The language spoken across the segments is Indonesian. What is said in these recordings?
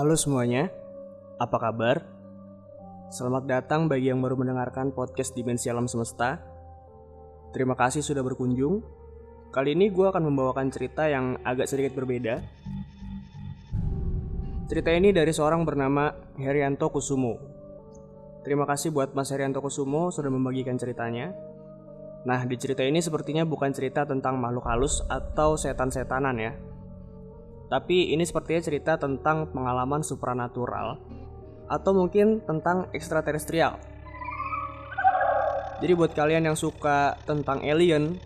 Halo semuanya, apa kabar? Selamat datang bagi yang baru mendengarkan podcast Dimensi Alam Semesta. Terima kasih sudah berkunjung. Kali ini gue akan membawakan cerita yang agak sedikit berbeda. Cerita ini dari seorang bernama Herianto Kusumo. Terima kasih buat Mas Herianto Kusumo sudah membagikan ceritanya. Nah, di cerita ini sepertinya bukan cerita tentang makhluk halus atau setan-setanan ya. Tapi ini sepertinya cerita tentang pengalaman supranatural atau mungkin tentang ekstraterestrial. Jadi buat kalian yang suka tentang alien,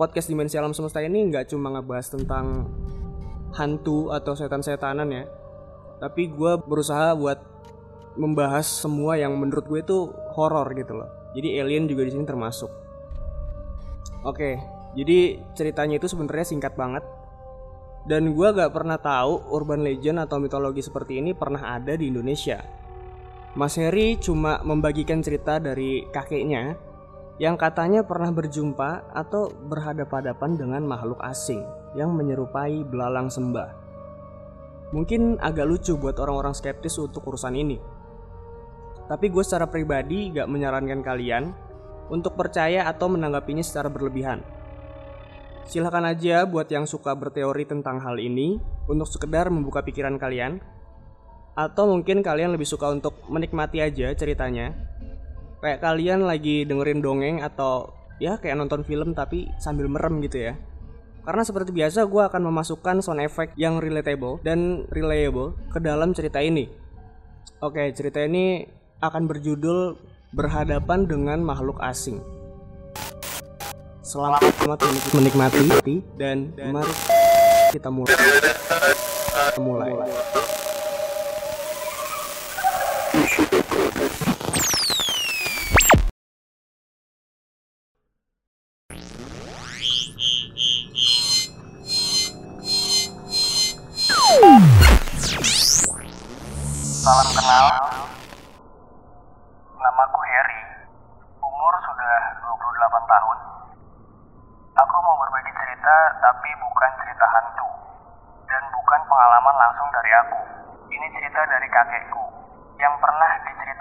podcast Dimensi Alam Semesta ini nggak cuma ngebahas tentang hantu atau setan-setanan ya. Tapi gue berusaha buat membahas semua yang menurut gue itu horor gitu loh. Jadi alien juga di sini termasuk. Oke, jadi ceritanya itu sebenarnya singkat banget. Dan gue gak pernah tahu urban legend atau mitologi seperti ini pernah ada di Indonesia. Mas Heri cuma membagikan cerita dari kakeknya yang katanya pernah berjumpa atau berhadapan-hadapan dengan makhluk asing yang menyerupai belalang sembah. Mungkin agak lucu buat orang-orang skeptis untuk urusan ini. Tapi gue secara pribadi gak menyarankan kalian untuk percaya atau menanggapinya secara berlebihan. Silahkan aja buat yang suka berteori tentang hal ini untuk sekedar membuka pikiran kalian. Atau mungkin kalian lebih suka untuk menikmati aja ceritanya. Kayak kalian lagi dengerin dongeng atau ya kayak nonton film tapi sambil merem gitu ya. Karena seperti biasa gue akan memasukkan sound effect yang relatable dan reliable ke dalam cerita ini. Oke cerita ini akan berjudul berhadapan dengan makhluk asing selamat menikmati dan, dan mari kita mulai. Kita mulai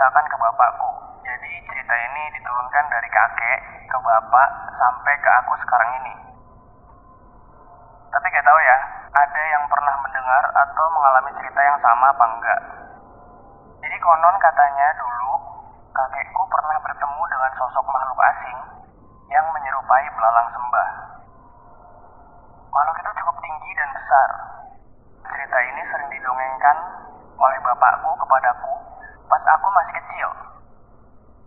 diceritakan ke bapakku. Jadi cerita ini diturunkan dari kakek ke bapak sampai ke aku sekarang ini. Tapi gak tahu ya, ada yang pernah mendengar atau mengalami cerita yang sama apa enggak. Jadi konon katanya dulu kakekku pernah bertemu dengan sosok makhluk asing yang menyerupai belalang sembah. Makhluk itu cukup tinggi dan besar. Cerita ini sering didongengkan oleh bapakku kepadaku pas aku masih kecil.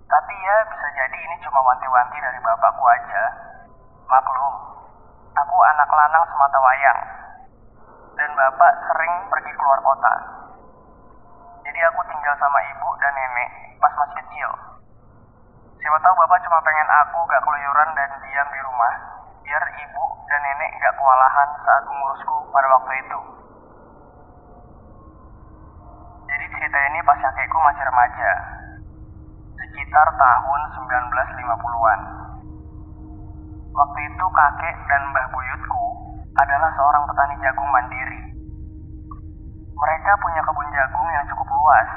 Tapi ya bisa jadi ini cuma wanti-wanti dari bapakku aja. Maklum, aku anak lanang semata wayang. Dan bapak sering pergi keluar kota. Jadi aku tinggal sama ibu dan nenek pas masih kecil. Siapa tahu bapak cuma pengen aku gak keluyuran dan diam di rumah, biar ibu dan nenek gak kewalahan saat mengurusku pada waktu itu. Jadi cerita ini pas kakekku masih remaja, sekitar tahun 1950-an. Waktu itu kakek dan mbah buyutku adalah seorang petani jagung mandiri. Mereka punya kebun jagung yang cukup luas.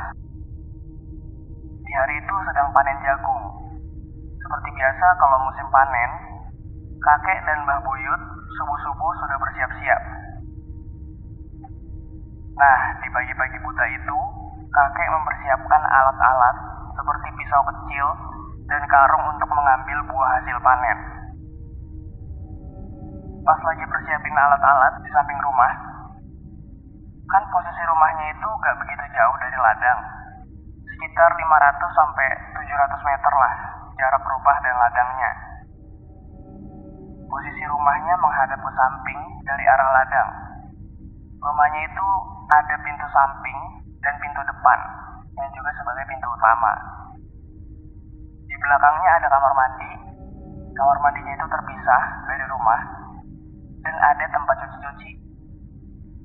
Di hari itu sedang panen jagung. Seperti biasa kalau musim panen, kakek dan mbah buyut subuh-subuh sudah bersiap-siap. Nah, di pagi-pagi buta itu, kakek mempersiapkan alat-alat seperti pisau kecil dan karung untuk mengambil buah hasil panen. Pas lagi persiapin alat-alat di samping rumah, kan posisi rumahnya itu gak begitu jauh dari ladang. Sekitar 500 sampai 700 meter lah jarak rumah dan ladangnya. Posisi rumahnya menghadap ke samping dari arah ladang. Rumahnya itu ada pintu samping dan pintu depan yang juga sebagai pintu utama. Di belakangnya ada kamar mandi. Kamar mandinya itu terpisah dari rumah dan ada tempat cuci-cuci.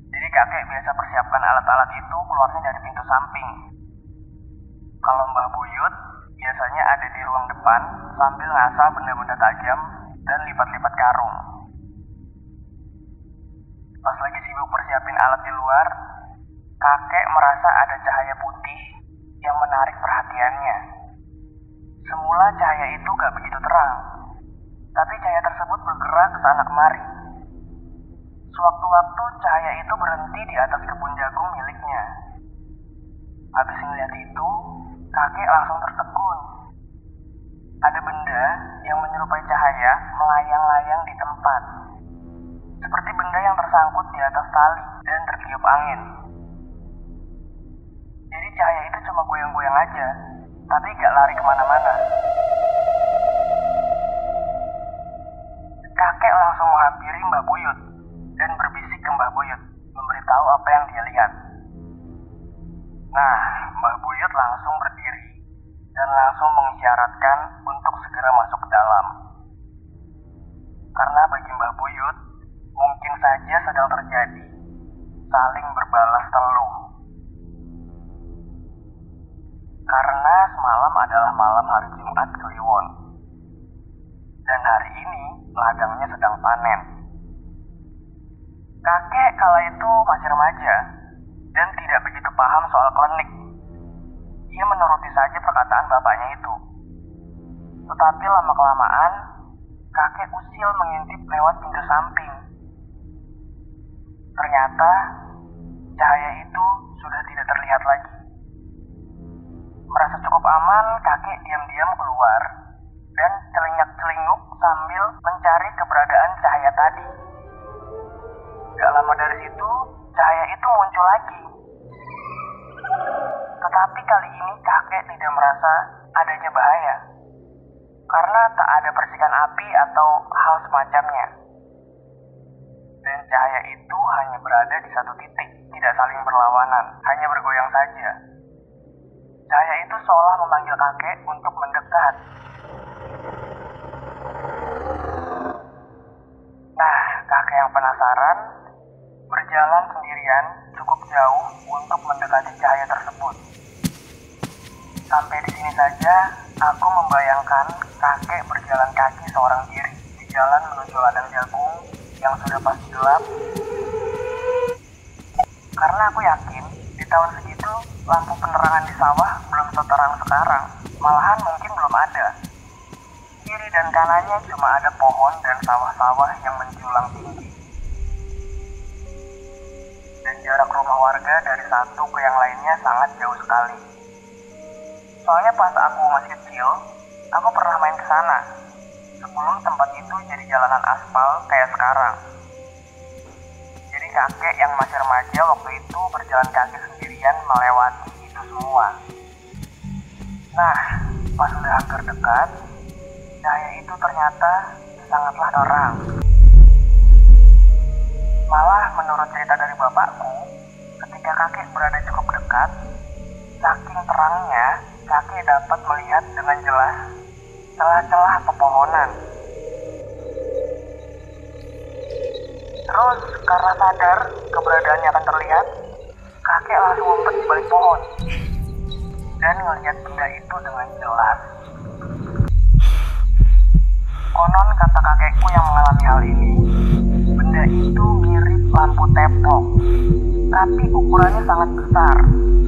Jadi kakek biasa persiapkan alat-alat itu keluarnya dari pintu samping. Kalau Mbah Buyut biasanya ada di ruang depan sambil ngasah benda-benda tajam dan lipat-lipat karung. Pas lagi sibuk persiapin alat di luar, kakek merasa ada cahaya putih yang menarik perhatiannya. Semula cahaya itu gak begitu terang, tapi cahaya tersebut bergerak ke sana kemari. Sewaktu-waktu cahaya itu berhenti di atas kebun jagung miliknya. Habis melihat itu, kakek langsung tertegun. Ada benda yang menyerupai cahaya melayang-layang di tempat. Seperti benda yang tersangkut di atas tali dan tertiup angin. Jadi cahaya itu cuma goyang-goyang aja, tapi gak lari ke mana-mana. Menghampiri Mbah Buyut dan berbisik ke Mbah Buyut, memberitahu apa yang dia lihat. Nah, Mbah Buyut langsung berdiri dan langsung mengisyaratkan untuk segera masuk ke dalam. Karena bagi Mbah Buyut, mungkin saja sedang terjadi saling berbalas teluh. Karena semalam adalah malam hari Jumat Kliwon. Dan hari ini ladangnya sedang panen. Kala itu masih remaja dan tidak begitu paham soal klinik. Ia menuruti saja perkataan bapaknya itu. Tetapi lama-kelamaan, kakek usil mengintip lewat pintu samping. Ternyata, cahaya itu sudah tidak terlihat lagi. Merasa cukup aman, kakek diam-diam keluar dan celinyak-celinguk sambil mencari keberadaan cahaya tadi. Gak lama dari situ, cahaya itu muncul lagi. Tetapi kali ini kakek tidak merasa adanya bahaya. Karena tak ada percikan api atau hal semacamnya. Dan cahaya itu hanya berada di satu titik, tidak saling berlawanan, hanya bergoyang saja. Cahaya itu seolah memanggil kakek untuk mendekat. Nah, kakek yang penasaran berjalan sendirian cukup jauh untuk mendekati cahaya tersebut. Sampai di sini saja, aku membayangkan kakek berjalan kaki seorang diri di jalan menuju ladang jagung yang sudah pasti gelap. Karena aku yakin di tahun segitu lampu penerangan di sawah belum seterang sekarang, malahan mungkin belum ada. Kiri dan kanannya cuma ada pohon dan sawah-sawah yang menjulang tinggi dan jarak rumah warga dari satu ke yang lainnya sangat jauh sekali. Soalnya pas aku masih kecil, aku pernah main ke sana. Sebelum tempat itu jadi jalanan aspal kayak sekarang. Jadi kakek yang masih remaja waktu itu berjalan kaki sendirian melewati itu semua. Nah, pas udah hampir dekat, cahaya itu ternyata sangatlah terang. Malah menurut cerita dari bapakku, ketika kakek berada cukup dekat, saking terangnya, kakek dapat melihat dengan jelas celah-celah pepohonan. Terus karena sadar keberadaannya akan terlihat, kakek langsung ngumpet di balik pohon dan melihat benda itu dengan jelas. Konon kata kakekku yang mengalami hal ini, benda itu mirip lampu tepok, tapi ukurannya sangat besar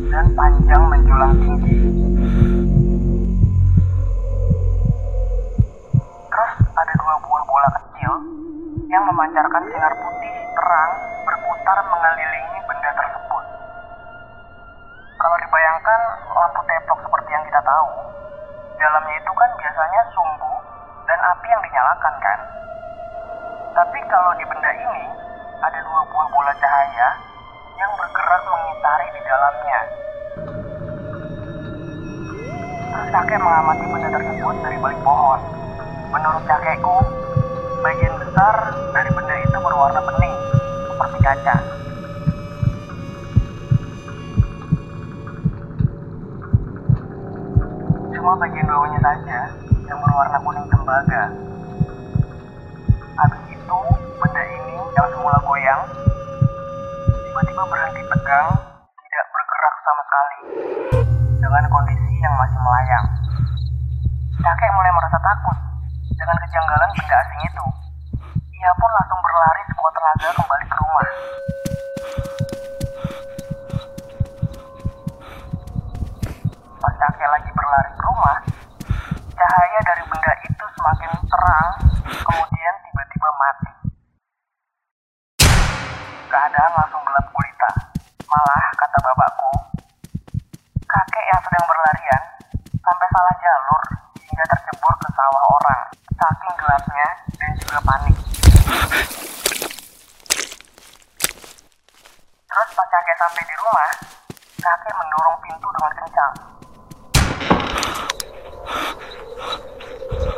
dan panjang menjulang tinggi. Yang memancarkan sinar putih terang berputar mengelilingi benda tersebut. Kalau dibayangkan lampu tepok seperti yang kita tahu, dalamnya itu kan biasanya sumbu dan api yang dinyalakan kan. Tapi kalau di benda ini ada dua buah bola cahaya yang bergerak mengitari di dalamnya. Terus kakek mengamati benda tersebut dari balik pohon. Menurut kakekku, bagian besar dari benda itu berwarna bening, seperti kaca. Cuma bagian bawahnya saja kakek lagi berlari ke rumah, cahaya dari benda itu semakin terang, kemudian tiba-tiba mati. Keadaan langsung gelap gulita. Malah, kata bapakku, kakek yang sedang berlarian sampai salah jalur hingga tercebur ke sawah orang. Saking gelapnya dan juga panik. Terus pas kakek sampai di rumah, kakek mendorong pintu dengan kencang.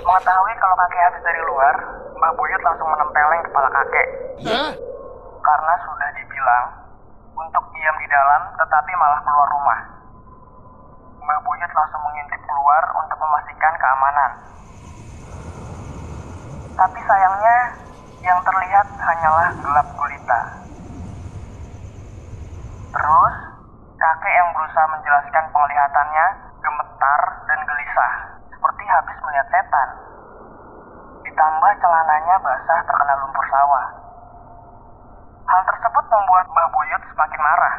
Mengetahui kalau kakek habis dari luar, Langsung menempeleng kepala kakek. Karena sudah dibilang untuk diam di dalam tetapi malah keluar rumah. Mbah Buyut langsung mengintip keluar untuk memastikan keamanan. Tapi sayangnya yang terlihat hanyalah gelap gulita. Terus, kakek yang berusaha menjelaskan penglihatannya gemetar dan gelisah, seperti habis melihat setan. Ditambah celananya basah terkena lumpur sawah. Hal tersebut membuat Mbah Buyut semakin marah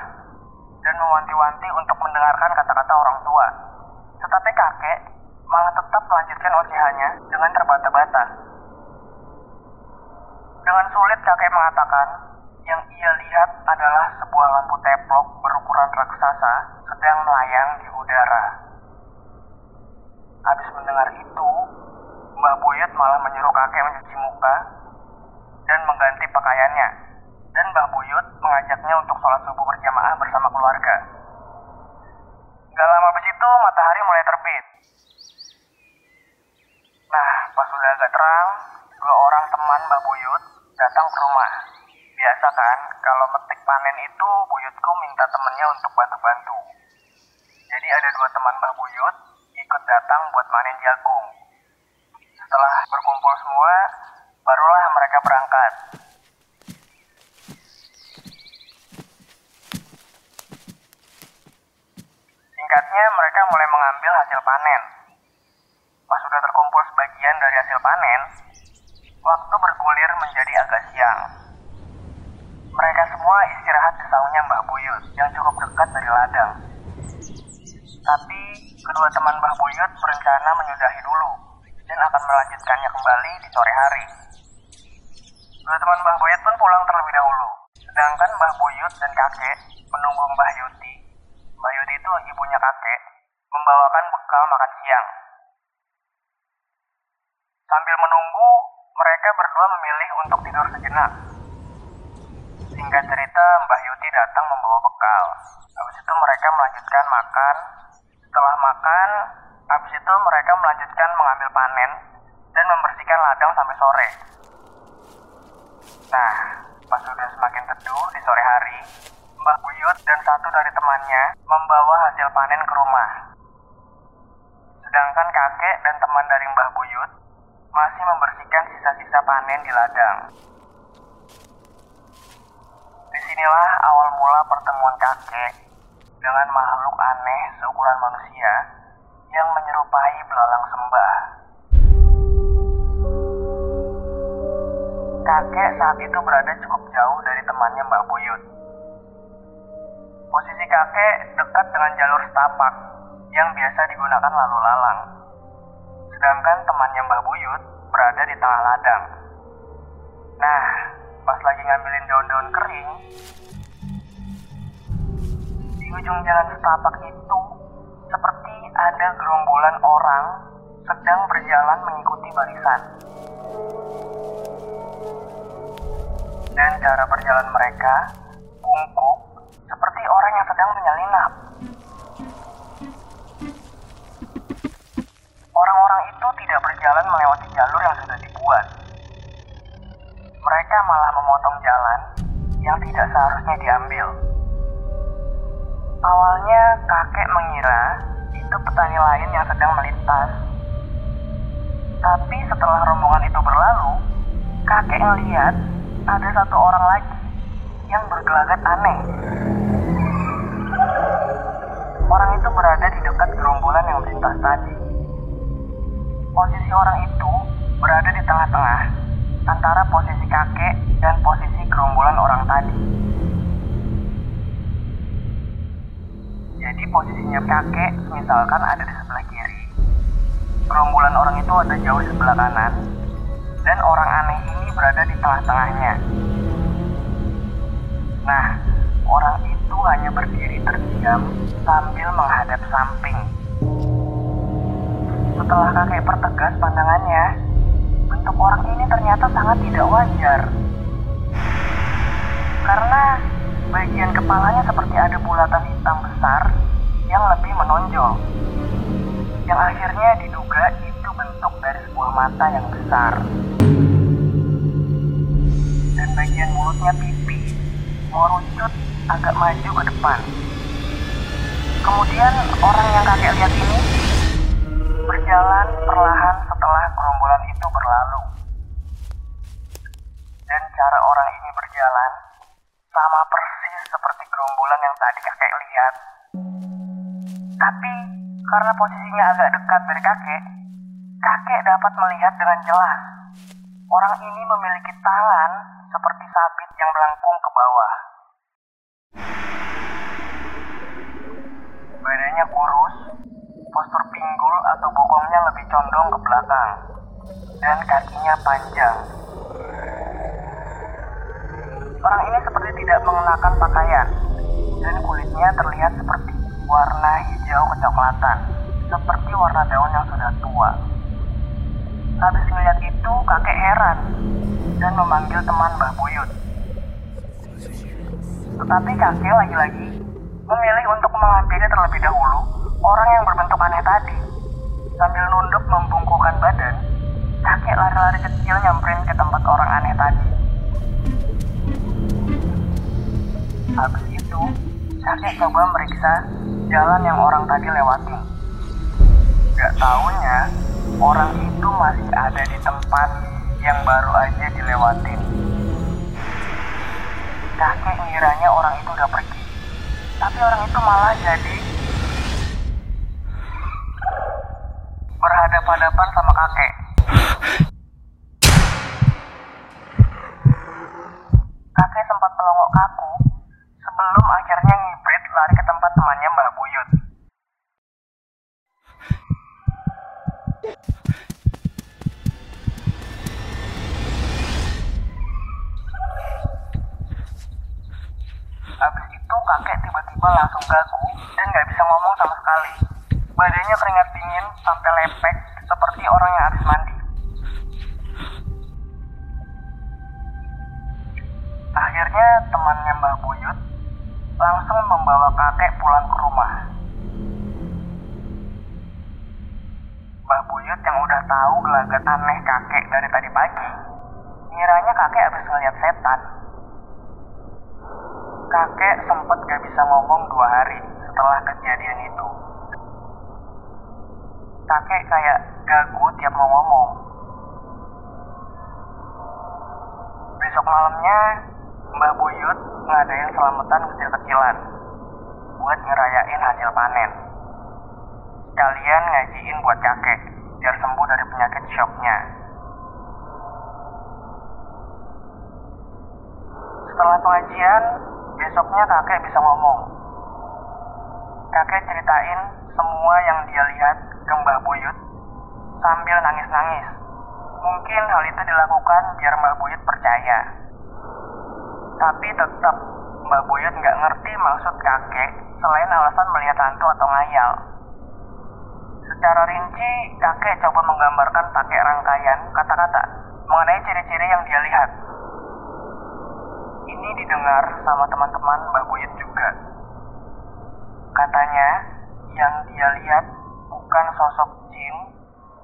dan mewanti-wanti untuk mendengarkan kata-kata orang tua. Tetapi kakek malah tetap melanjutkan ocehannya dengan terbata-bata. Dengan sulit kakek mengatakan yang ia lihat adalah sebuah lampu teplok berukuran raksasa sedang melayang di udara. Habis mendengar itu, Mbah Buyut malah menyuruh kakek mencuci muka dan mengganti pakaiannya. Dan Mbah Buyut mengajaknya untuk sholat subuh berjamaah bersama keluarga. Gak lama habis itu matahari mulai terbit. Nah, pas sudah agak terang, dua orang teman Mbah Buyut datang ke rumah. Biasa kan, kalau metik panen itu buyutku minta temennya untuk bantu-bantu. Jadi ada dua teman Mbah Buyut ikut datang buat manen jagung. Setelah berkumpul semua, barulah mereka berangkat. Singkatnya, mereka mulai mengambil hasil panen. Pas sudah terkumpul sebagian dari hasil panen, waktu bergulir menjadi agak siang. Mereka semua istirahat di saungnya Mbah Buyut yang cukup dekat dari ladang. Tapi kedua teman Mbah Buyut berencana menyudahi dulu dan akan melanjutkannya kembali di sore hari. Dua teman Mbah Buyut pun pulang terlebih dahulu. Sedangkan Mbah Buyut dan kakek menunggu Mbah Yuti. Mbah Yuti itu ibunya kakek, membawakan bekal makan siang. Sambil menunggu, mereka berdua memilih untuk tidur sejenak. Singkat cerita, Mbah Yuti datang membawa bekal. Habis itu mereka melanjutkan makan. Setelah makan, habis itu mereka melanjutkan mengambil panen dan membersihkan ladang sampai sore. Nah, pas sudah semakin teduh di sore hari, Mbah Buyut dan satu dari temannya membawa hasil panen ke rumah. Sedangkan kakek dan teman dari Mbah Buyut masih membersihkan sisa-sisa panen di ladang. Di sinilah awal mula pertemuan kakek dengan makhluk aneh seukuran manusia yang menyerupai belalang sembah. Kakek saat itu berada cukup jauh dari temannya Mbak Buyut. Posisi kakek dekat dengan jalur setapak yang biasa digunakan lalu lalang. Sedangkan temannya Mbah Buyut berada di tengah ladang. Nah, pas lagi ngambilin daun-daun kering, di ujung jalan setapak itu seperti ada gerombolan orang sedang berjalan mengikuti barisan. Dan cara berjalan mereka bungkuk orang yang sedang menyelinap. Orang-orang itu tidak berjalan melewati jalur yang sudah dibuat. Mereka malah memotong jalan yang tidak seharusnya diambil. Itu berada di dekat gerombolan yang melintas tadi. Posisi orang itu berada di tengah-tengah antara posisi kakek dan posisi gerombolan orang tadi. Jadi posisinya kakek misalkan ada di sebelah kiri, gerombolan orang itu ada jauh di sebelah kanan, dan orang aneh ini berada di tengah-tengahnya. Nah, orang itu hanya berdiri terdiam sambil menghadap samping. Setelah kakek pertegas pandangannya, bentuk orang ini ternyata sangat tidak wajar. Karena bagian kepalanya seperti ada bulatan hitam besar yang lebih menonjol. Yang akhirnya diduga itu bentuk dari sebuah mata yang besar. Dan bagian mulutnya pipi, merucut agak maju ke depan. Kemudian orang yang kakek lihat ini berjalan perlahan setelah gerombolan itu berlalu. Dan cara orang ini berjalan sama persis seperti gerombolan yang tadi kakek lihat. Tapi karena posisinya agak dekat dari kakek, kakek dapat melihat dengan jelas. Orang ini memiliki tangan seperti sabit yang melengkung ke bawah. Badannya kurus, postur pinggul atau bokongnya lebih condong ke belakang, dan kakinya panjang. Orang ini seperti tidak mengenakan pakaian, dan kulitnya terlihat seperti warna hijau kecoklatan, seperti warna daun yang sudah tua. Habis melihat itu, kakek heran dan memanggil teman Mbah Buyut. Tetapi kakek lagi-lagi memilih untuk menghampiri terlebih dahulu orang yang berbentuk aneh tadi. Sambil nunduk membungkukkan badan, kakek lari-lari kecil nyamperin ke tempat orang aneh tadi. Habis itu, kakek coba meriksa jalan yang orang tadi lewatin. Gak taunya, orang itu masih ada di tempat yang baru aja dilewatin. Kakek ngiranya orang itu udah pergi. Tapi orang itu malah jadi berhadapan-hadapan sama kakek. Tiba-tiba langsung gagu dan nggak bisa ngomong sama sekali. Badannya keringat dingin sampai lepek seperti orang yang habis mandi. Akhirnya temannya Mbah Buyut langsung membawa kakek pulang ke rumah. Mbah Buyut yang udah tahu gelagat aneh kakek dari tadi pagi, ngiranya kakek habis ngeliat setan. Kakek sempat gak bisa ngomong dua hari setelah kejadian itu. Kakek kayak gagu tiap mau ngomong. Besok malamnya, Mbah Buyut ngadain selamatan kecil-kecilan buat ngerayain hasil panen. Kalian ngajiin buat kakek biar sembuh dari penyakit shocknya. Setelah pengajian, besoknya kakek bisa ngomong. Kakek ceritain semua yang dia lihat ke Mbah Buyut sambil nangis-nangis. Mungkin hal itu dilakukan biar Mbah Buyut percaya. Tapi tetap Mbah Buyut nggak ngerti maksud kakek selain alasan melihat hantu atau ngayal. Secara rinci, kakek coba menggambarkan pakai rangkaian kata-kata mengenai ciri-ciri yang dia lihat. Ini didengar sama teman-teman Mbah Buyut juga. Katanya, yang dia lihat bukan sosok jin,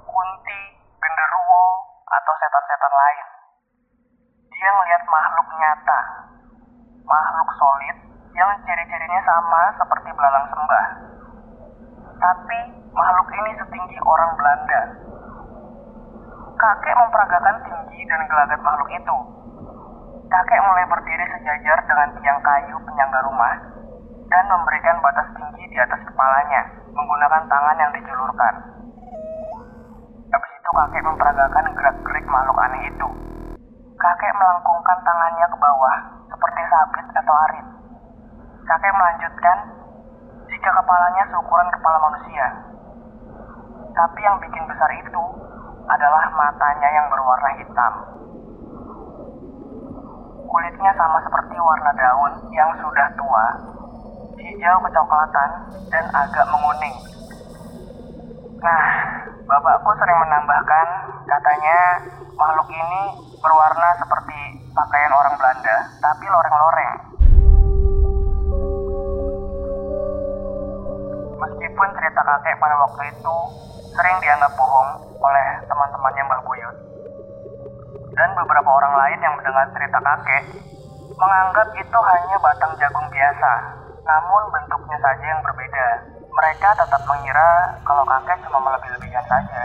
kunti, genderuwo, atau setan-setan lain. Dia ngelihat makhluk nyata, makhluk solid yang ciri-cirinya sama seperti belalang sembah. Tapi makhluk ini setinggi orang Belanda. Kakek memperagakan tinggi dan gelagat makhluk itu. Kakek mulai berdiri sejajar dengan tiang kayu penyangga rumah dan memberikan batas tinggi di atas kepalanya menggunakan tangan yang dijulurkan. Habis itu kakek memperagakan gerak-gerik makhluk aneh itu. Kakek melengkungkan tangannya ke bawah seperti sabit atau arit. Kakek melanjutkan, jika kepalanya seukuran kepala manusia. Tapi yang bikin besar itu adalah matanya yang berwarna hitam. Kulitnya sama seperti warna daun yang sudah tua, hijau kecoklatan, dan agak menguning. Nah, bapakku sering menambahkan, katanya makhluk ini berwarna seperti pakaian orang Belanda, tapi loreng-loreng. Meskipun cerita kakek pada waktu itu sering dianggap bohong oleh teman-temannya. Dan beberapa orang lain yang mendengar cerita kakek menganggap itu hanya batang jagung biasa, namun bentuknya saja yang berbeda. Mereka tetap mengira kalau kakek cuma melebih-lebihkan saja.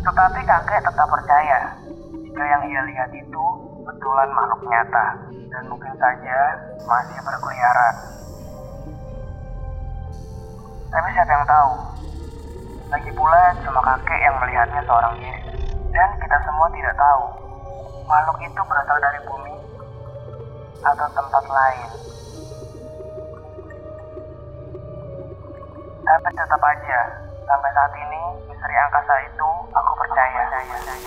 Tetapi kakek tetap percaya jika yang ia lihat itu betulan makhluk nyata dan mungkin saja masih berkeliaran. Tapi siapa yang tahu? Lagi pula cuma kakek yang melihatnya seorang diri. Dan kita semua tidak tahu makhluk itu berasal dari bumi atau tempat lain. Tapi tetap aja, sampai saat ini misteri angkasa itu aku percaya. Aku percaya.